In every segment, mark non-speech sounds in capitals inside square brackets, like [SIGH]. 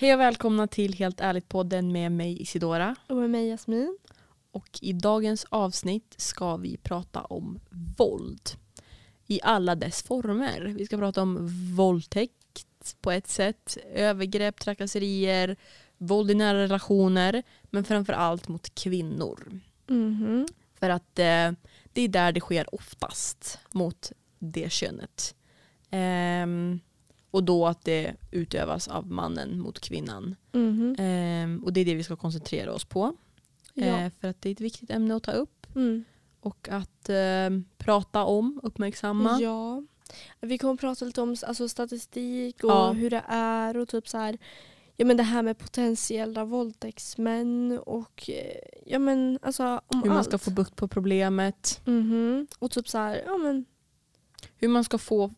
Hej och välkomna till Helt ärligt-podden med mig Isidora. Och med mig Jasmin. Och i dagens avsnitt ska vi prata om våld. I alla dess former. Vi ska prata om våldtäkt på ett sätt, övergrepp, trakasserier, våld i nära relationer, men framför allt mot kvinnor. Mhm. För att eh, det är där det sker oftast mot det könet. Ehm, och då att det utövas av mannen mot kvinnan. Mhm. Ehm, och det är det vi ska koncentrera oss på. Ja. Eh, för att det är ett viktigt ämne att ta upp Mm. och att eh, prata om, uppmärksamma. Ja. Vi kommer att prata lite om alltså, statistik och Ja. hur det är och typ så här, ja, men det här med potentiella våldtäktsmän och eh, ja, men, alltså, om Hur man allt. ska få bukt på problemet. Mhm. Och typ så här, ja men Hur man ska få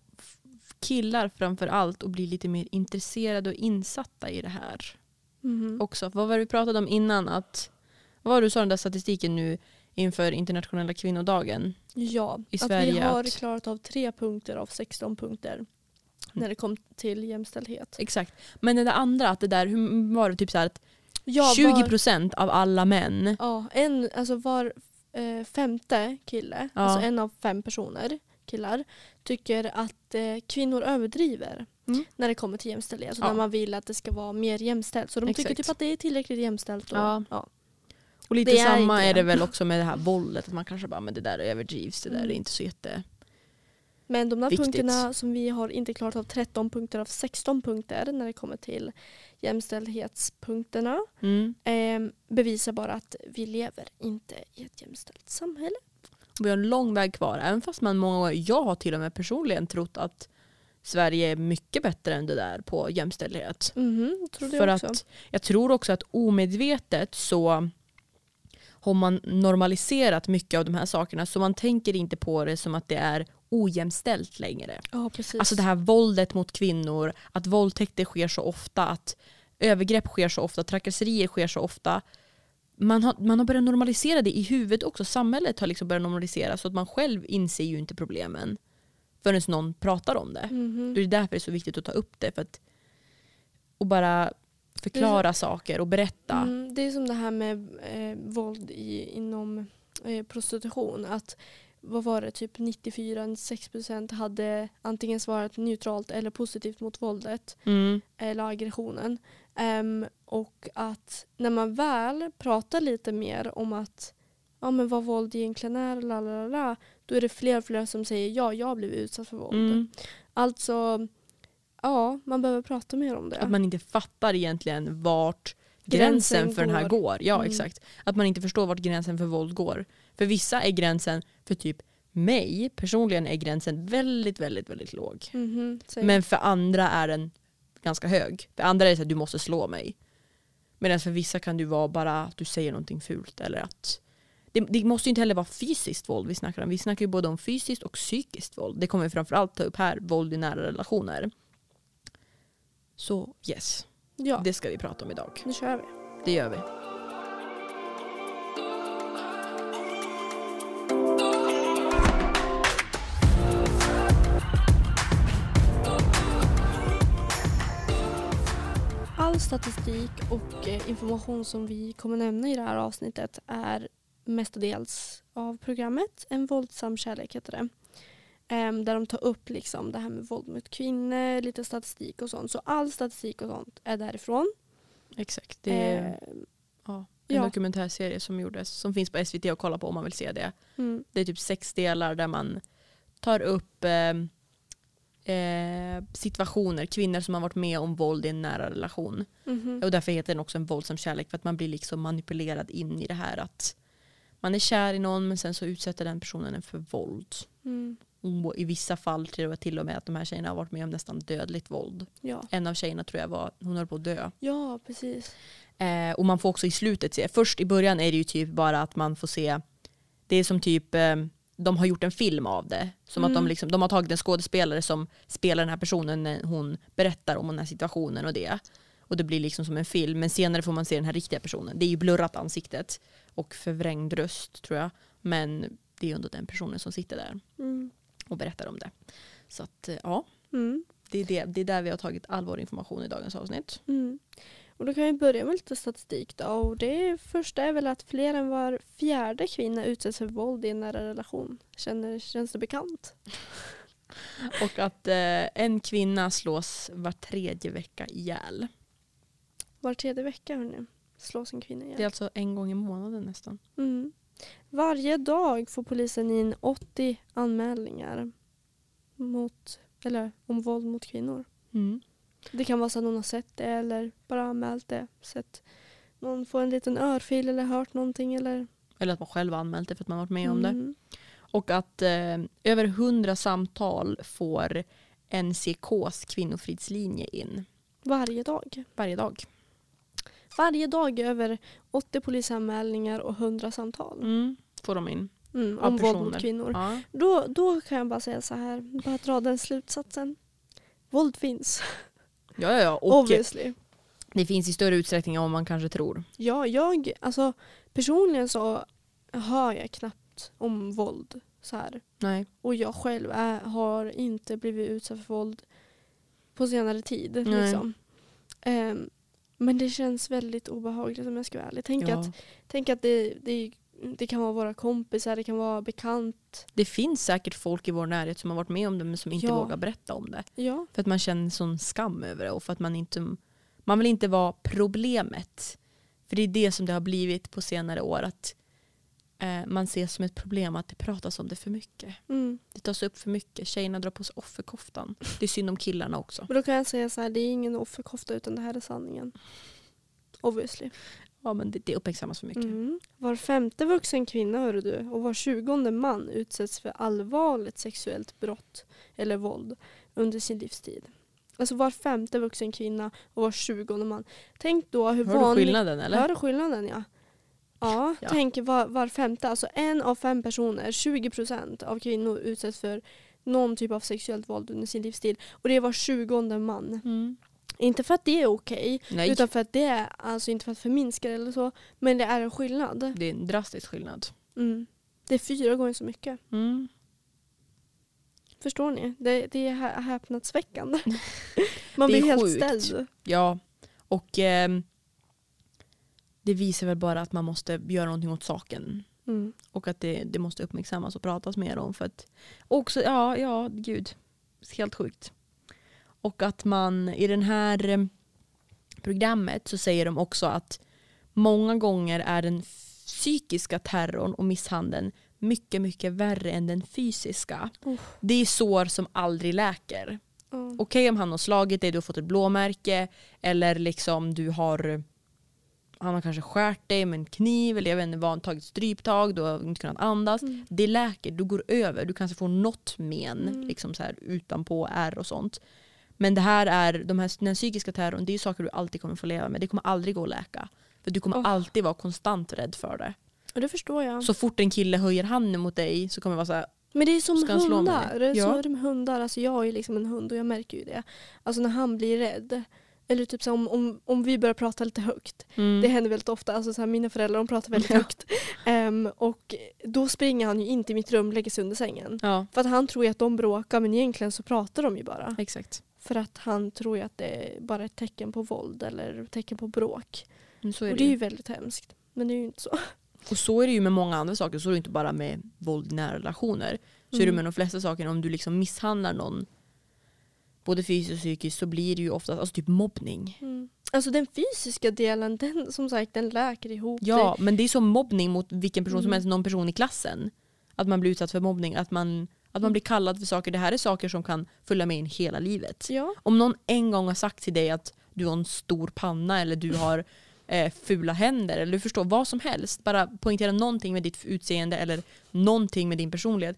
killar framför allt att bli lite mer intresserade och insatta i det här. mhm. Också. Vad var det vi pratade om innan? Att, vad var du sa den där statistiken nu inför internationella kvinnodagen? ja, i att Sverige vi har att- klarat av tre punkter av 16 punkter när det kom till jämställdhet. Exakt. Men det där andra, att det där, hur var det typ så att Ja, 20% av alla män Ja, en, alltså var eh, femte kille, Ja. alltså en av fem personer, killar, tycker att eh, kvinnor överdriver Mm. när det kommer till jämställdhet. Så Ja. när man vill att det ska vara mer jämställt. Så de tycker Exakt. typ att det är tillräckligt jämställt. Och, Ja. ja. Och lite Det är samma är det. det väl också med det här våldet. Att man kanske bara, men det där överdrivs, det där Mm. är inte så jätte... Men de där Viktigt. punkterna som vi har inte klarat av 13 punkter av 16 punkter när det kommer till jämställdhetspunkterna Mm. eh, bevisar bara att vi lever inte i ett jämställt samhälle. Och Vi har en lång väg kvar, även fast man många gånger, jag har till och med personligen trott att Sverige är mycket bättre än det där på jämställdhet. Mhm, jag För också. att jag tror också att omedvetet så har man normaliserat mycket av de här sakerna så man tänker inte på det som att det är ojämställt längre. precis. Alltså det här våldet mot kvinnor, att våldtäkter sker så ofta, att övergrepp sker så ofta, trakasserier sker så ofta. Man har, man har börjat normalisera det i huvudet också. Samhället har liksom börjat normalisera så att man själv inser ju inte problemen förrän någon pratar om det. Mhm. Det är därför det är så viktigt att ta upp det. För att, och bara förklara saker och berätta. Mm, det är som det här med eh, våld i, inom eh, prostitution. Att vad var det, typ 94-96% hade antingen svarat neutralt eller positivt mot våldet Mm. eller aggressionen. Ehm, och att när man väl pratar lite mer om att ja, men vad våld egentligen är, la, la, la, la, då är det fler och fler som säger ja, jag har blivit utsatt för våld. Mm. Alltså, ja, man behöver prata mer om det. Att man inte fattar egentligen vart gränsen, Gränsen för den här går. går. Ja Mm. exakt. Att man inte förstår vart gränsen för våld går. För vissa är gränsen, för typ mig personligen är gränsen väldigt väldigt väldigt låg. Mhm, säg. Men för andra är den ganska hög. För andra är det att du måste slå mig. Medan för vissa kan du vara bara att du säger någonting fult eller att det, det måste ju inte heller vara fysiskt våld vi snackar om. Vi snackar ju både om fysiskt och psykiskt våld. Det kommer vi framförallt ta upp här, våld i nära relationer. Så yes, ja, det ska vi prata om idag. nu kör vi. Det gör vi. All statistik och eh, information som vi kommer nämna i det här avsnittet är mestadels av programmet En våldsam kärlek heter det. Ehm, där de tar upp liksom det här med våld mot kvinnor, lite statistik och sånt. Så all statistik och sånt är därifrån. Exakt. Det är Ehm, ja, en ja. dokumentärserie som gjordes som finns på SVT att kolla på om man vill se det. mm, Det är typ sex delar där man tar upp eh, eh, situationer, kvinnor som har varit med om våld i en nära relation. mhm. Och därför heter den också en våldsam kärlek för att man blir liksom manipulerad in i det här att man är kär i någon men sen så utsätter den personen en för våld. Mm, Och I vissa fall tror jag till och med att de här tjejerna har varit med om nästan dödligt våld. ja. En av tjejerna tror jag var, hon höll på att dö. ja, precis. Eh, och man får också i slutet se, först i början är det ju typ bara att man får se, det är som typ, eh, de har gjort en film av det. Som att de, Mm. liksom, de har tagit en skådespelare som spelar den här personen när hon berättar om den här situationen och det. Och det blir liksom som en film, men senare får man se den här riktiga personen. Det är ju blurrat ansiktet och förvrängd röst tror jag. Men det är ju ändå den personen som sitter där Mm. och berättar om det. Så att eh, ja, Mm. Det är, det, det är där vi har tagit all vår information i dagens avsnitt. Och då kan vi börja med lite statistik då. Och det första är väl att fler än var fjärde kvinna utsätts för våld i en nära relation. Känner, känns det bekant? [LAUGHS] Och att eh, en kvinna slås var tredje vecka ihjäl. Var tredje vecka hörni, slås en kvinna Det är ihjäl. alltså en gång i månaden nästan. Mm. Varje dag får polisen in 80 anmälningar mot, eller, om våld mot kvinnor. Mm. Det kan vara så att någon har sett det eller bara anmält det. Sett någon få en liten örfil eller hört någonting. Eller, Eller att man själv har anmält det för att man har varit med om det. Mm. Och att eh, över hundra samtal får NCKs kvinnofridslinje in Varje dag. varje dag. Varje dag över 80 polisanmälningar och 100 samtal. Mm. Får de in. Mm, om våld mot kvinnor. Ja. Då, då kan jag bara säga så här, bara dra den slutsatsen. Våld finns, Ja, ja, ja. Och obviously. det finns i större utsträckning än vad man kanske tror. Ja, jag, alltså personligen så hör jag knappt om våld så här. Nej. Och jag själv är, har inte blivit utsatt för våld på senare tid. Nej. Liksom. Ehm, men det känns väldigt obehagligt om jag ska vara ärlig. Tänk Ja. att, tänk att det, det, det kan vara våra kompisar, det kan vara bekant. Det finns säkert folk i vår närhet som har varit med om det men som inte Ja. vågar berätta om det. Ja, För att man känner sån skam över det och för att man inte man vill inte vara problemet. För det är det som det har blivit på senare år att eh, man ser som ett problem att det pratas om det för mycket. mm. Det tas upp för mycket. Tjejerna drar på sig offerkoftan. Det är synd om killarna också. Men då kan jag säga så här, det är ingen offerkofta utan det här är sanningen. Obviously. Ja men det, det uppmärksammas för mycket. Mm. Var femte vuxen kvinna hör du och var tjugonde man utsätts för allvarligt sexuellt brott eller våld under sin livstid. Alltså var femte vuxen kvinna och var tjugonde man. Tänk då hur Hör du vanligt... skillnaden eller? Hör du skillnaden ja. Ja, Ja. tänk var, var femte, alltså en av fem personer, 20% av kvinnor utsätts för någon typ av sexuellt våld under sin livstid. Och det är var tjugonde man. Mm. Inte för att det är okej, Nej, utan för att det är, alltså inte för att förminska det eller så, men det är en skillnad. det är en drastisk skillnad. Mm. Det är fyra gånger så mycket. Mm. Förstår ni? Det, det är hä- häpnadsväckande. [LAUGHS] Man blir helt sjukt. ställd. Ja, och ehm, det visar väl bara att man måste göra någonting åt saken. Mm. Och att det, det måste uppmärksammas och pratas mer om. För att också, ja, ja, gud. Helt sjukt. Och att man i den här eh, programmet så säger de också att många gånger är den psykiska terrorn och misshandeln mycket, mycket värre än den fysiska. Oh. Det är sår som aldrig läker. Ja. Okej om han har slagit dig, du har fått ett blåmärke eller liksom du har han har kanske skärt dig med en kniv eller jag vet inte vad, tagit stryptag, du har inte kunnat andas. Mm. Det läker, du går över, du kanske får något men Mm. liksom så här, utanpå ärr och sånt. Men det här är, de här, den psykiska terrorn, det är saker du alltid kommer få leva med. Det kommer aldrig gå att läka. För du kommer Oh. alltid vara konstant rädd för det. Och det förstår jag. Så fort en kille höjer handen mot dig så kommer det vara så här, Men det är som Ska hundar. Ja. Så är det med hundar. Alltså jag är liksom en hund och jag märker ju det. Alltså när han blir rädd. Eller typ så om, om, om vi börjar prata lite högt. mm, Det händer väldigt ofta. Alltså så här, mina föräldrar de pratar väldigt [LAUGHS] Ja. högt. Ehm, och då springer han ju in till mitt rum och lägger sig under sängen. ja För att han tror ju att de bråkar men egentligen så pratar de ju bara. exakt. För att han tror ju att det är bara ett tecken på våld eller tecken på bråk. Är och det det är ju. väldigt hemskt. Men det är ju inte så. Och så är det ju med många andra saker, så är det inte bara med våld i nära relationer. Så är det Mm. med de flesta saker, om du liksom misshandlar någon både fysiskt och psykiskt så blir det ju ofta alltså typ mobbning. Alltså den fysiska delen, den som sagt den läker ihop. Ja, men det är som mobbning mot vilken person som Mm. helst, någon person i klassen. Att man blir utsatt för mobbning, att man, att man blir kallad för saker. Det här är saker som kan följa med in hela livet. Ja. Om någon en gång har sagt till dig att du har en stor panna eller du har eh, fula händer eller du förstår vad som helst. Bara poängtera någonting med ditt utseende eller någonting med din personlighet.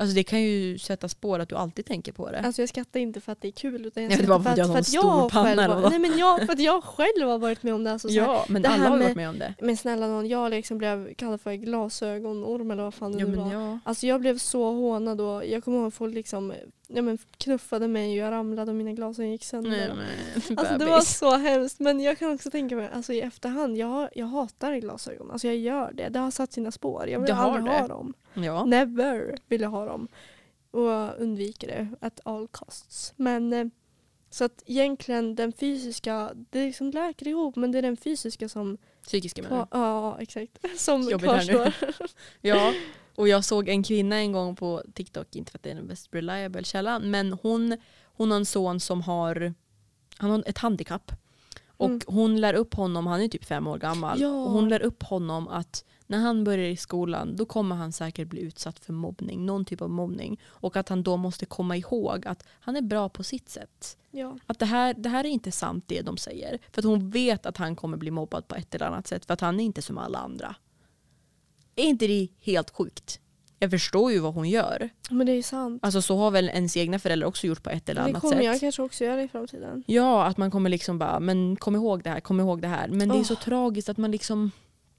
Alltså det kan ju sätta spår att du alltid tänker på det. Alltså jag skrattar inte för att det är kul utan jag Ja, skrattar för att jag en stor jag själv har, nej, men jag, för att jag själv har varit med om det. Alltså, så här, ja, men det alla har varit med om det. Men snälla någon, jag liksom blev kallad för glasögonorm eller vad fan det Ja, nu var. ja. Alltså jag blev så hånad och jag kommer ihåg att folk liksom, ja, men knuffade mig och jag ramlade och mina glasögon gick sönder. Nej, men, [LAUGHS] Alltså det var så hemskt men jag kan också tänka mig alltså i efterhand, jag, jag hatar glasögon. Alltså jag gör det. Det har satt sina spår. Jag vill har aldrig det. ha dem. Ja. Never vill jag ha dem. Och undviker det at all costs. Men eh, Så att egentligen den fysiska, det liksom läker ihop men det är den fysiska som, Psykiska menar ja exakt, [LAUGHS] som Jobbigt kvarstår. Ja, [LAUGHS] och jag såg en kvinna en gång på TikTok, inte för att det är den best reliable källan, men hon, hon har en son som har, han har ett handikapp. Och Mm. hon lär upp honom, han är typ fem år gammal, Ja. och hon lär upp honom att när han börjar i skolan då kommer han säkert bli utsatt för mobbning, någon typ av mobbning. Och att han då måste komma ihåg att han är bra på sitt sätt. Ja. Att det här, det här är inte sant det de säger. För att hon vet att han kommer bli mobbad på ett eller annat sätt för att han är inte som alla andra. Är inte det helt sjukt? Jag förstår ju vad hon gör. Men det är sant. Alltså så har väl ens egna föräldrar också gjort på ett eller det annat kommer sätt. jag kanske också göra i framtiden. Ja, att man kommer liksom bara, men kom ihåg det här, kom ihåg det här. Men det är så tragiskt att man liksom,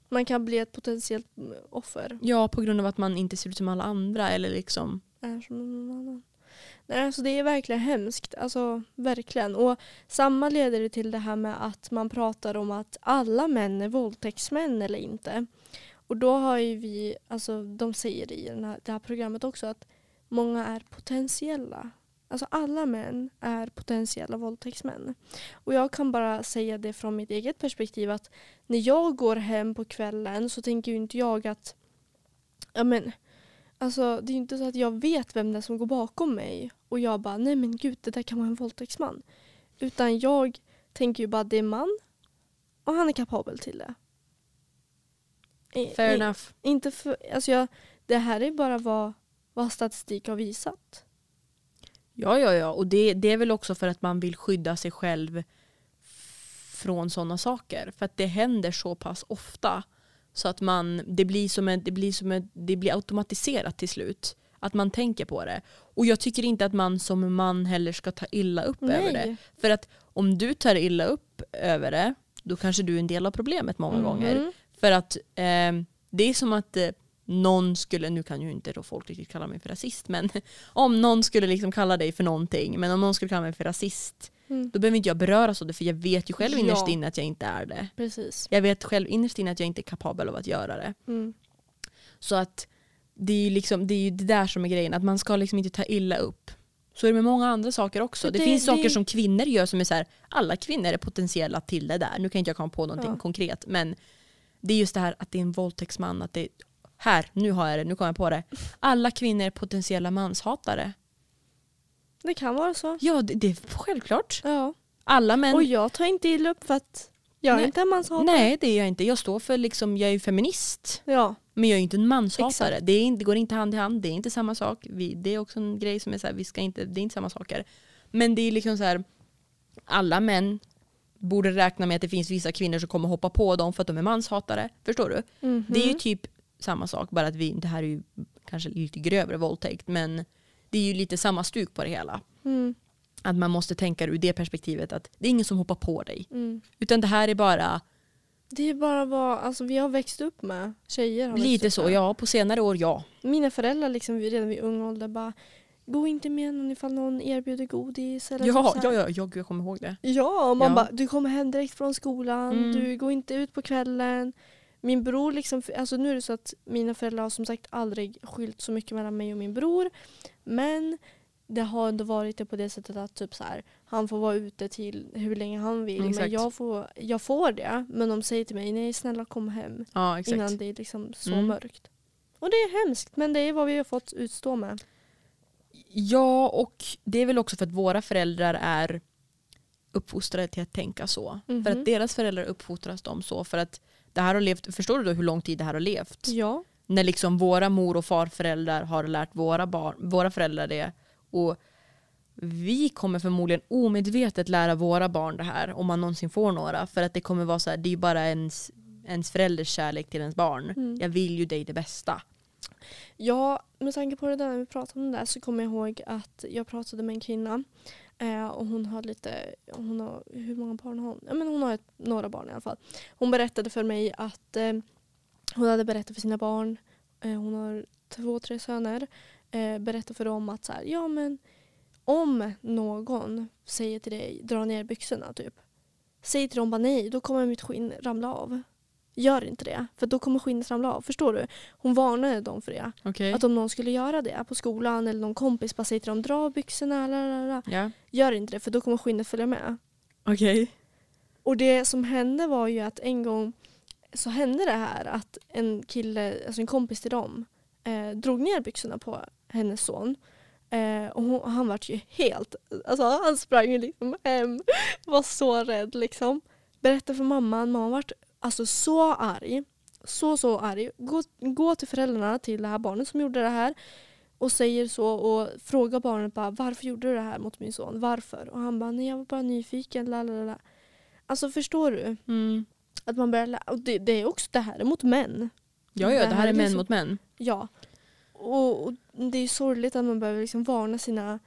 Man kan bli ett potentiellt offer. ja på grund av att man inte ser ut som alla andra eller liksom. är som någon annan. Nej, alltså det är verkligen hemskt. Alltså verkligen. Och samma leder det till det här med att man pratar om att alla män är våldtäktsmän eller inte. Och då har ju vi, alltså de säger i den här, det här programmet också att många är potentiella. Alltså alla män är potentiella våldtäktsmän. Och jag kan bara säga det från mitt eget perspektiv att när jag går hem på kvällen så tänker ju inte jag att ja men Alltså det är ju inte så att jag vet vem det är som går bakom mig och jag bara nej men gud det där kan vara en våldtäktsman. Utan jag tänker ju bara det är man och han är kapabel till det. Fair i- enough. Inte för, alltså jag, det här är bara vad, vad statistik har visat. Ja, ja, ja. Och det, det är väl också för att man vill skydda sig själv från sådana saker. För att det händer så pass ofta. Så att man, det, blir som en, det, blir som en, det blir automatiserat till slut. Att man tänker på det. Och jag tycker inte att man som man heller ska ta illa upp över det. Nej. För att om du tar illa upp över det, då kanske du är en del av problemet många Mhm. gånger. För att eh, det är som att eh, någon skulle, nu kan ju inte då folk riktigt kalla mig för rasist, men [LAUGHS] om någon skulle liksom kalla dig för någonting, men om någon skulle kalla mig för rasist, Mm. då behöver inte jag beröras av det för jag vet ju själv Ja. innerst inne att jag inte är det. Precis. Jag vet själv innerst inne att jag inte är kapabel av att göra det. Mm. Så att det är ju liksom, det, är ju det där som är grejen, att man ska liksom inte ta illa upp. Så är det med många andra saker också. Det, det- finns det- saker som kvinnor gör som är så här, alla kvinnor är potentiella till det där. Nu kan inte jag komma på någonting Ja. konkret men det är just det här att det är en våldtäktsman, att det här, nu har jag det, nu kommer jag på det. Alla kvinnor är potentiella manshatare. Det kan vara så. Ja, det, det är självklart. Ja. Alla män. Och jag tar inte illa upp för att jag är Nej. inte en manshatare. Nej, det är jag inte. Jag står för liksom, jag är feminist. Ja. Men jag är inte en manshatare. Det, är, det går inte hand i hand. Det är inte samma sak. Vi, det är också en grej som är så här, vi ska inte, det är inte samma saker. Men det är liksom så här, alla män borde räkna med att det finns vissa kvinnor som kommer hoppa på dem för att de är manshatare. Förstår du? Mhm. Det är ju typ samma sak, bara att vi, det här är ju kanske lite grövre våldtäkt, men det är ju lite samma stuk på det hela. Mm. Att man måste tänka ur det perspektivet att det är ingen som hoppar på dig. Mm. Utan det här är bara Det är bara vad alltså, vi har växt upp med. Tjejer har lite så, med. ja på senare år ja. Mina föräldrar liksom redan vid ung ålder bara Gå inte med någon ifall någon erbjuder godis. Eller Ja, typ ja, ja, jag, jag kommer ihåg det. Ja, man Ja. bara du kommer hem direkt från skolan. Mm. Du går inte ut på kvällen. Min bror liksom, alltså nu är det så att mina föräldrar har som sagt aldrig skilt så mycket mellan mig och min bror. Men det har ändå varit det på det sättet att typ så här, han får vara ute till hur länge han vill. Men Exakt. jag får, jag får det. Men de säger till mig, nej snälla kom hem. Ja. Innan det är liksom så Mm. mörkt. Och det är hemskt men det är vad vi har fått utstå med. Ja, och det är väl också för att våra föräldrar är uppfostrade till att tänka så. Mhm. För att deras föräldrar uppfostras de så. För att det här har levt, förstår du då hur lång tid det här har levt? Ja. När liksom våra mor och farföräldrar har lärt våra, barn, våra föräldrar det. Och vi kommer förmodligen omedvetet lära våra barn det här om man någonsin får några. För att det kommer vara så här, det är bara ens, ens förälders kärlek till ens barn. Mm. Jag vill ju dig det bästa. Ja, med tanke på det där när vi pratade om det där så kommer jag ihåg att jag pratade med en kvinna eh, och hon har lite, hon har, hur många barn har hon? Ja, men hon har ett, några barn i alla fall. Hon berättade för mig att eh, hon hade berättat för sina barn, eh, hon har två, tre söner, eh, berättat för dem att så här, ja men om någon säger till dig dra ner byxorna typ. Säg till dem bara nej, då kommer mitt skinn ramla av gör inte det. För då kommer skinnet ramla av. Förstår du? Hon varnade dem för det. Okej. Att om någon skulle göra det på skolan eller någon kompis bara säger till dem dra byxorna. Lalala. Ja. Gör inte det för då kommer skinnet följa med. Okej. Och det som hände var ju att en gång så hände det här att en kille, alltså en kompis till dem, eh, drog ner byxorna på hennes son. Eh, och hon, han var ju helt, alltså han sprang ju liksom hem, var så rädd liksom. Berättade för mamman, mamman var alltså så arg. Så så arg. Gå, gå till föräldrarna till det här barnet som gjorde det här och säger så och frågar barnet bara varför gjorde du det här mot min son? Varför? Och han bara nej jag var bara nyfiken. Lalala. Alltså förstår du? Mm. Att man börjar och det, det är också det här är mot män. Ja, ja, det här är män liksom- mot män. Ja. Och, och det är sorgligt att man behöver liksom varna sina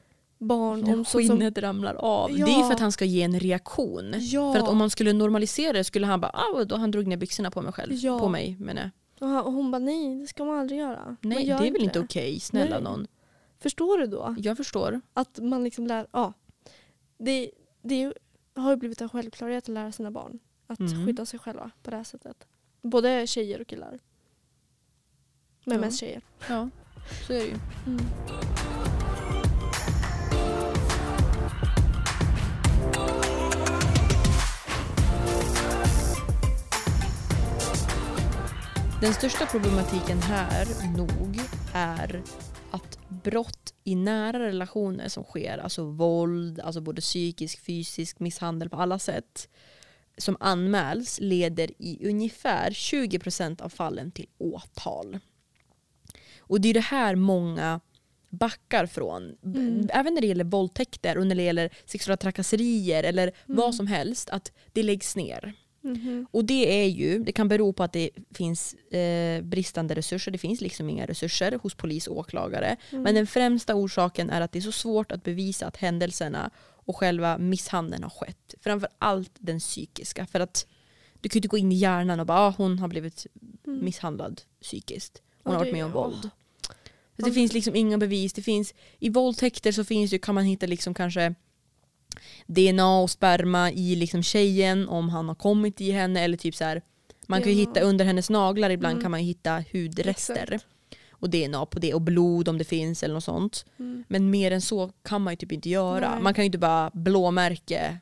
barn om så som... Skinnet ramlar av. Ja. Det är för att han ska ge en reaktion. Ja. För att om man skulle normalisera det skulle han bara ah, då han drog ner byxorna på mig själv. Ja. På mig menar jag. och, hon bara nej det ska man aldrig göra. Nej gör det är väl inte okej, snälla Nej. någon. Förstår du då? Jag förstår. Att man liksom lär... Ja. Det, det har ju blivit en självklarhet att lära sina barn att Mm. skydda sig själva på det här sättet. Både tjejer och killar. Men Ja. mest tjejer. Ja, så är det ju. Mm. Den största problematiken här nog är att brott i nära relationer som sker, alltså våld, alltså både psykisk, fysisk, misshandel på alla sätt, som anmäls leder i ungefär 20% av fallen till åtal. Och det är det här många backar från. Mm. Även när det gäller våldtäkter och när det gäller sexuella trakasserier eller vad som helst, att det läggs ner. Mhm. Och det är ju, det kan bero på att det finns eh, bristande resurser, det finns liksom inga resurser hos polis och åklagare. Mm. Men den främsta orsaken är att det är så svårt att bevisa att händelserna och själva misshandeln har skett. Framför allt den psykiska. För att du kan ju inte gå in i hjärnan och bara ah, hon har blivit Mm. misshandlad psykiskt. Hon har varit med om våld. Så det finns liksom inga bevis. Det finns, I våldtäkter så finns ju, kan man hitta liksom kanske DNA och sperma i liksom tjejen om han har kommit i henne eller typ så här. Man kan ju hitta under hennes naglar ibland Mm. kan man ju hitta hudrester. Exakt. Och DNA på det och blod om det finns eller något sånt. Mm. Men mer än så kan man ju typ inte göra. Nej. Man kan ju inte bara blåmärke.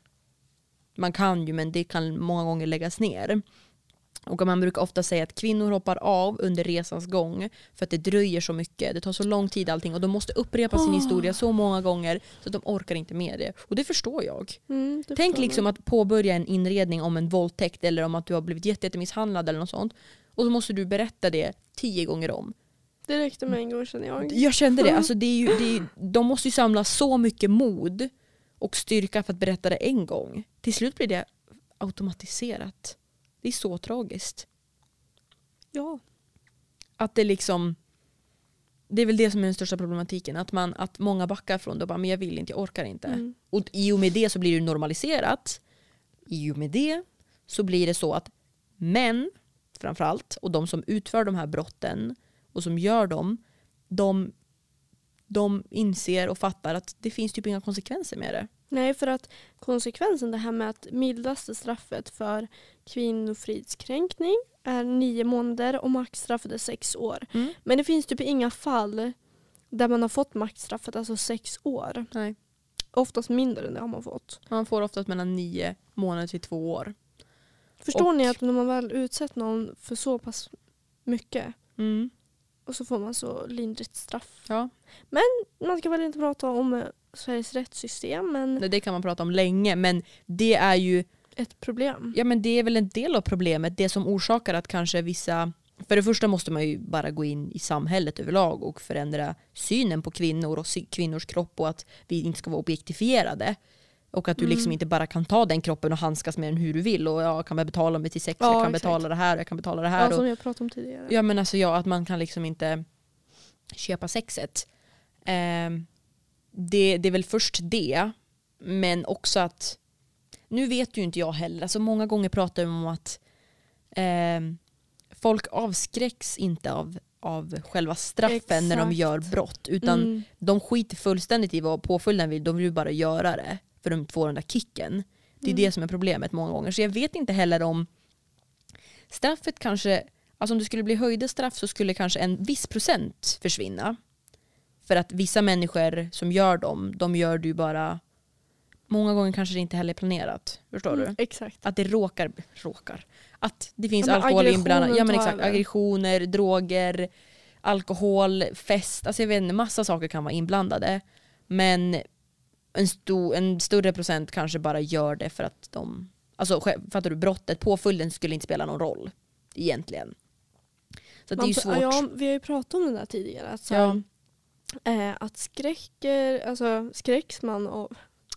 Man kan ju men det kan många gånger läggas ner. Och man brukar ofta säga att kvinnor hoppar av under resans gång för att det dröjer så mycket. Det tar så lång tid allting och de måste upprepa sin Åh. historia så många gånger så att de orkar inte med det. Och det förstår jag. Mm, det Tänk liksom att påbörja en inredning om en våldtäkt eller om att du har blivit jätte- jättemisshandlad eller något sånt. Och så måste du berätta det tio gånger om. Det räckte med en gång känner jag. Jag kände det. [LAUGHS] Alltså det är ju, det är, de måste ju samla så mycket mod och styrka för att berätta det en gång. Till slut blir det automatiserat. Det är så tragiskt. Ja. Att det liksom... Det är väl det som är den största problematiken. Att, man, att många backar från det och bara men jag vill inte, jag orkar inte. Mm. Och i och med det så blir det normaliserat. I och med det så blir det så att män framförallt och de som utför de här brotten och som gör dem, de, de inser och fattar att det finns typ inga konsekvenser med det. Nej, för att konsekvensen det här med att mildaste straffet för kvinnofridskränkning är nio månader och maxstraffet är sex år. Mm. Men det finns typ inga fall där man har fått maxstraffet, alltså sex år. Nej. Oftast mindre än det har man fått. Man får oftast mellan nio månader till två år. Förstår Och- ni att när man väl utsätter någon för så pass mycket Mm. och så får man så lindrigt straff. Ja. Man ska väl inte prata om eh, Sveriges rättssystem men Det kan man prata om länge men det är ju ett problem. Ja men det är väl en del av problemet. Det som orsakar att kanske vissa... För det första måste man ju bara gå in i samhället överlag och förändra synen på kvinnor och kvinnors kropp och att vi inte ska vara objektifierade. Och att du Mm. liksom inte bara kan ta den kroppen och handskas med den hur du vill. Och jag kan betala mig till sex, Ja, jag kan exakt. betala det här jag kan betala det här. Ja, som jag pratade om tidigare. Ja men alltså ja, att man kan liksom inte köpa sexet. Ehm, det, det är väl först det. Men också att, nu vet ju inte jag heller, alltså många gånger pratar vi om att ehm, folk avskräcks inte av, av själva straffen när de Exakt. gör brott. Utan Mm. de skiter fullständigt i vad påföljden vill, de vill ju bara göra det. För de får den där kicken. Det är Mm. det som är problemet många gånger. Så jag vet inte heller om straffet kanske, alltså om det skulle bli höjda straff så skulle kanske en viss procent försvinna. För att vissa människor som gör dem, de gör ju bara, många gånger kanske det inte heller är planerat. Förstår Mm, du? exakt. Att det råkar, råkar, att det finns Ja, alkohol inblandat. Ja men exakt, aggressioner, droger, alkohol, fest, alltså jag vet inte, massa saker kan vara inblandade. Men en, sto, en större procent kanske bara gör det för att de, alltså fattar du, brottet, påföljden skulle inte spela någon roll egentligen. Så att det är ju Man- svårt. Ja, vi har ju pratat om det där tidigare. Att, så Ja. Eh, att skräcker, alltså skräcks man av,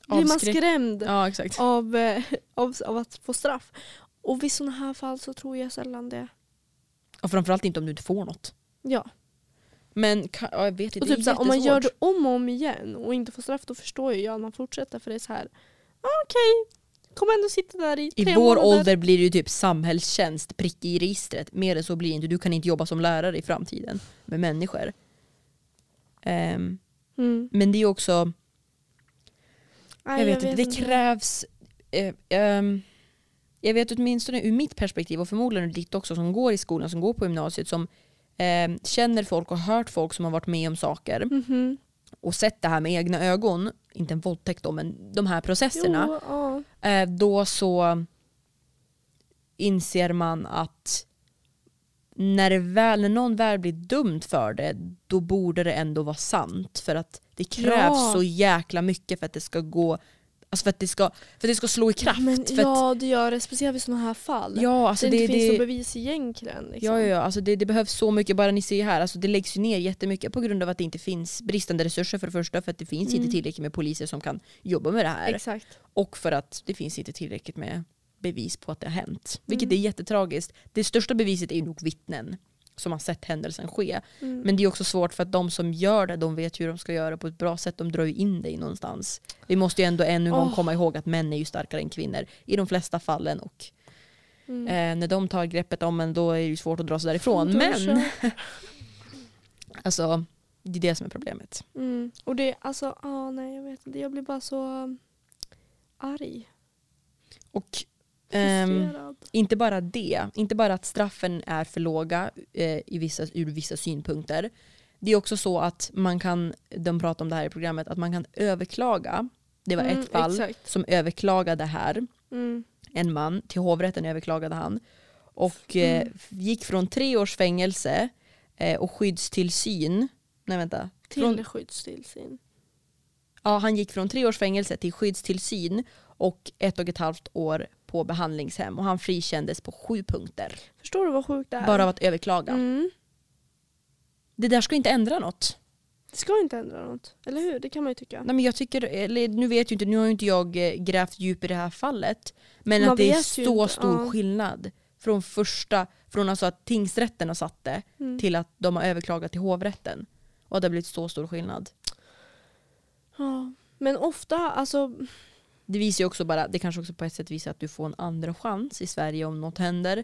blir man Avskräck- skrämd Ja av, eh, av, av att få straff. Och vid sådana här fall så tror jag sällan det. Och framförallt inte om du inte får något. Ja. Men ka- ja, jag vet inte, Och det är typ såhär, om man gör det om och om igen och inte får straff då förstår jag att man fortsätter för det är så här. ah, okej, kommer ändå sitta där i tre I vår månader. ålder blir det ju typ samhällstjänst, prick i registret. Mer än så blir det inte. Du kan inte jobba som lärare i framtiden med människor. Ehm, Mm. men det är också, Nej, jag vet inte, det krävs... eh, ehm, jag vet åtminstone ur mitt perspektiv och förmodligen ur ditt också som går i skolan, som går på gymnasiet, som ehm, känner folk och hört folk som har varit med om saker Mhm. och sett det här med egna ögon, inte en våldtäkt då, men de här processerna. Jo. Eh, då så inser man att när, det väl, när någon väl blir dömd för det, då borde det ändå vara sant. För att det krävs Ja. så jäkla mycket för att det ska gå Alltså för att det ska, för att det ska slå i kraft. Men, för att, ja det gör det, speciellt vid sådana här fall. ja, alltså det, det, inte finns det, något bevis egentligen. Liksom. ja, ja, ja, alltså det, det behövs så mycket, bara ni ser här, alltså det läggs ju ner jättemycket på grund av att det inte finns bristande resurser för det första, för att det finns Mm. inte tillräckligt med poliser som kan jobba med det här. Exakt. Och för att det finns inte tillräckligt med bevis på att det har hänt. Vilket Mm. är jättetragiskt. Det största beviset är ju nog vittnen som har sett händelsen ske. Mm. Men det är också svårt för att de som gör det, de vet hur de ska göra på ett bra sätt. De drar ju in dig någonstans. Vi måste ju ändå ännu en gång Åh. komma ihåg att män är ju starkare än kvinnor i de flesta fallen. Och Mm. eh, när de tar greppet om en då är det ju svårt att dra sig därifrån. Men [LAUGHS] alltså, det är det som är problemet. Mm. Och det, alltså, ah, nej jag vet inte. Jag blir bara så um, arg. Och Frustrerad. Inte bara det, inte bara att straffen är för låga eh, i vissa, ur vissa synpunkter. Det är också så att man kan, de pratar om det här i programmet, att man kan överklaga. Det var Mm, ett fall Exakt. som överklagade här, Mm. en man, till hovrätten överklagade han. Och eh, Mm. gick från tre års fängelse eh, och skyddstillsyn, nej vänta, från, Till skyddstillsyn. ja, han gick från tre års fängelse till skyddstillsyn och ett och ett halvt år på behandlingshem och han frikändes på sju punkter. Förstår du vad sjukt det är? Bara av att överklaga. Mm. Det där ska inte ändra något. Det ska inte ändra något. Eller hur? Det kan man ju tycka. Nej, men jag tycker, nu vet jag inte, nu har ju inte jag eh, grävt djup i det här fallet. Men Man att det är ju så inte, stor ja. skillnad. Från första, från alltså att tingsrätten har satt det Mm. till att de har överklagat till hovrätten. Och att det har blivit så stor skillnad. Ja. Men ofta, alltså, Det visar ju också bara, det kanske också på ett sätt visar att du får en andra chans i Sverige om något händer.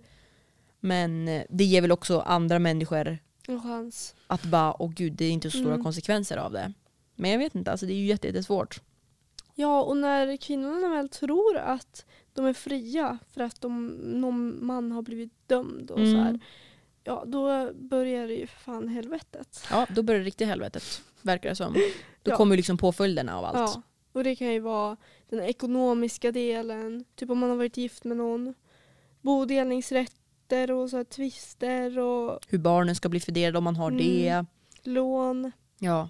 Men eh, det ger väl också andra människor en chans. att bara, åh gud det är inte så stora Mm. konsekvenser av det. Men jag vet inte, alltså det är ju jätte- jättesvårt. Ja, och när kvinnorna väl tror att de är fria för att de, någon man har blivit dömd och så här, Mm. ja då börjar det ju för fan helvetet. Ja, då börjar det riktigt helvetet. Verkar det som. Då Ja. kommer liksom påföljderna av allt. Ja, och det kan ju vara den ekonomiska delen, typ om man har varit gift med någon, bodelningsrätter och så här tvister och Hur barnen ska bli fördelade om man har Mm. det. lån. Ja.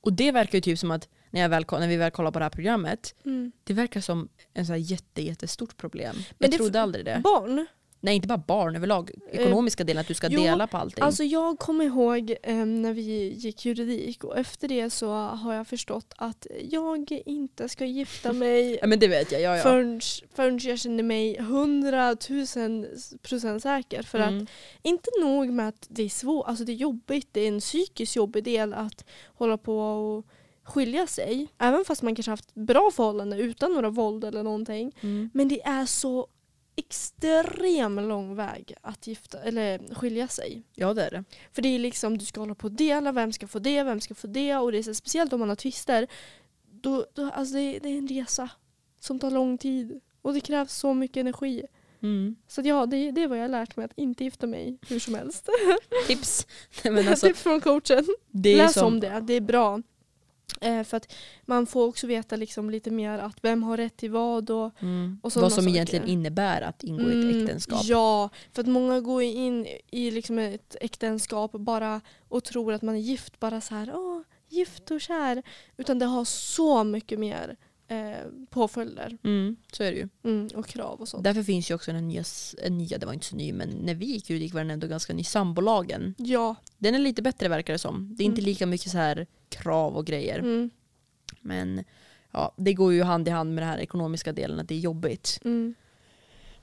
Och det verkar ju typ som att när, jag väl, när vi väl kollar på det här programmet, Mm. det verkar som en så här jätte, jättestort problem. Men jag trodde aldrig det. Barn, Nej, inte bara barn överlag. Ekonomiska delen, att du ska jo, dela på allting. Alltså jag kommer ihåg eh, när vi gick juridik och efter det så har jag förstått att jag inte ska gifta [LAUGHS] mig ja, men det vet jag. Ja, ja. förrän, förrän jag känner mig hundratusen procent säker. För att Mm. inte nog med att det är svårt, alltså det är jobbigt, det är en psykiskt jobbig del att hålla på och skilja sig. Även fast man kanske haft bra förhållanden utan några våld eller någonting. Mm. Men det är så extrem lång väg att gifta, eller skilja sig. Ja, det är det. För det är liksom, du ska hålla på och dela, vem ska få det, vem ska få det och det är så speciellt om man har tvister. Då, då, alltså det, det är en resa som tar lång tid och det krävs så mycket energi. Mm. Så ja, det, det är vad jag har lärt mig, att inte gifta mig hur som helst. Tips. Nej, men alltså, [LAUGHS] Tips från coachen. det är Läs som, om det, det är bra. Eh, för att man får också veta liksom lite mer att vem har rätt till vad och Mm. och Vad som saker. egentligen innebär att ingå i ett Mm, äktenskap. Ja, för att många går in i liksom ett äktenskap bara och tror att man är gift, bara så här, åh, gift och kär. Utan det har så mycket mer eh, påföljder Mm, så är det ju. mm, och krav och sånt. Därför finns ju också den nya, en nya, det var inte så ny, men när vi gick ut gick var den ändå ganska ny, sambolagen. Ja. Den är lite bättre verkar det som. Det är inte Mm. lika mycket så här krav och grejer. Mm, Men ja, det går ju hand i hand med den här ekonomiska delen, att det är jobbigt. mm,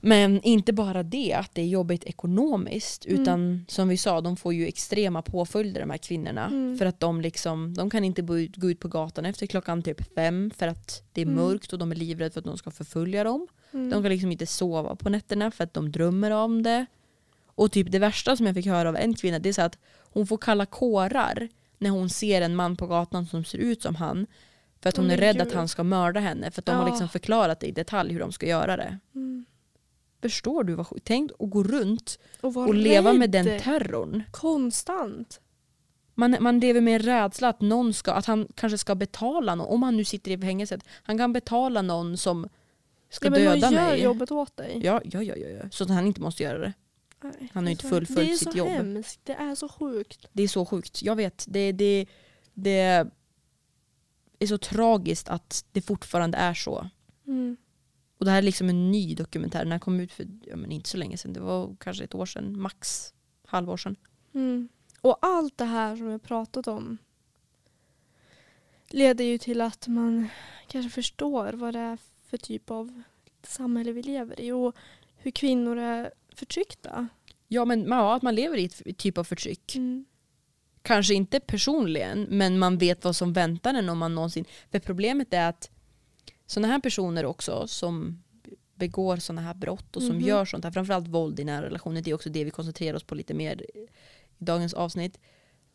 Men inte bara det, att det är jobbigt ekonomiskt. Mm. Utan som vi sa, de får ju extrema påföljder de här kvinnorna. Mm. För att de, liksom, de kan inte gå ut, gå ut på gatan efter klockan typ fem för att det är Mm. mörkt och de är livrädda för att någon ska förfölja dem. mm. De kan liksom inte sova på nätterna för att de drömmer om det. Och typ det värsta som jag fick höra av en kvinna det är så att hon får kalla kårar när hon ser en man på gatan som ser ut som han. För att hon Åh, är rädd gud. att han ska mörda henne. För att de har Ja. liksom förklarat det i detalj hur de ska göra det. Mm. Förstår du vad sjukt? Tänk att gå runt Och, och leva med den terrorn. Konstant. Man, man lever med en rädsla att någon ska, att han kanske ska betala någon, om han nu sitter i fängelset, han kan betala någon som ska ja, men döda någon gör mig. jobbet åt dig. Ja, ja, ja, ja. Så att han inte måste göra det. Nej, Han har ju inte fullföljt sitt Det är så jobb. hemskt. Det är så sjukt. Det är så sjukt. Jag vet. Det, det, det är så tragiskt att det fortfarande är så. Mm. Och det här är liksom en ny dokumentär. Den här kom ut för ja, men inte så länge sedan. Det var kanske ett år sedan. Max halvår sedan. Mm. Och allt det här som vi pratat om leder ju till att man kanske förstår vad det är för typ av samhälle vi lever i och hur kvinnor är förtryckta. Ja, men ja, att man lever i ett typ av förtryck. Mm. Kanske inte personligen, men man vet vad som väntar en om man någonsin... För problemet är att sådana här personer också som begår sådana här brott och som Mhm. gör sånt här, framförallt våld i nära relationer, det är också det vi koncentrerar oss på lite mer i dagens avsnitt.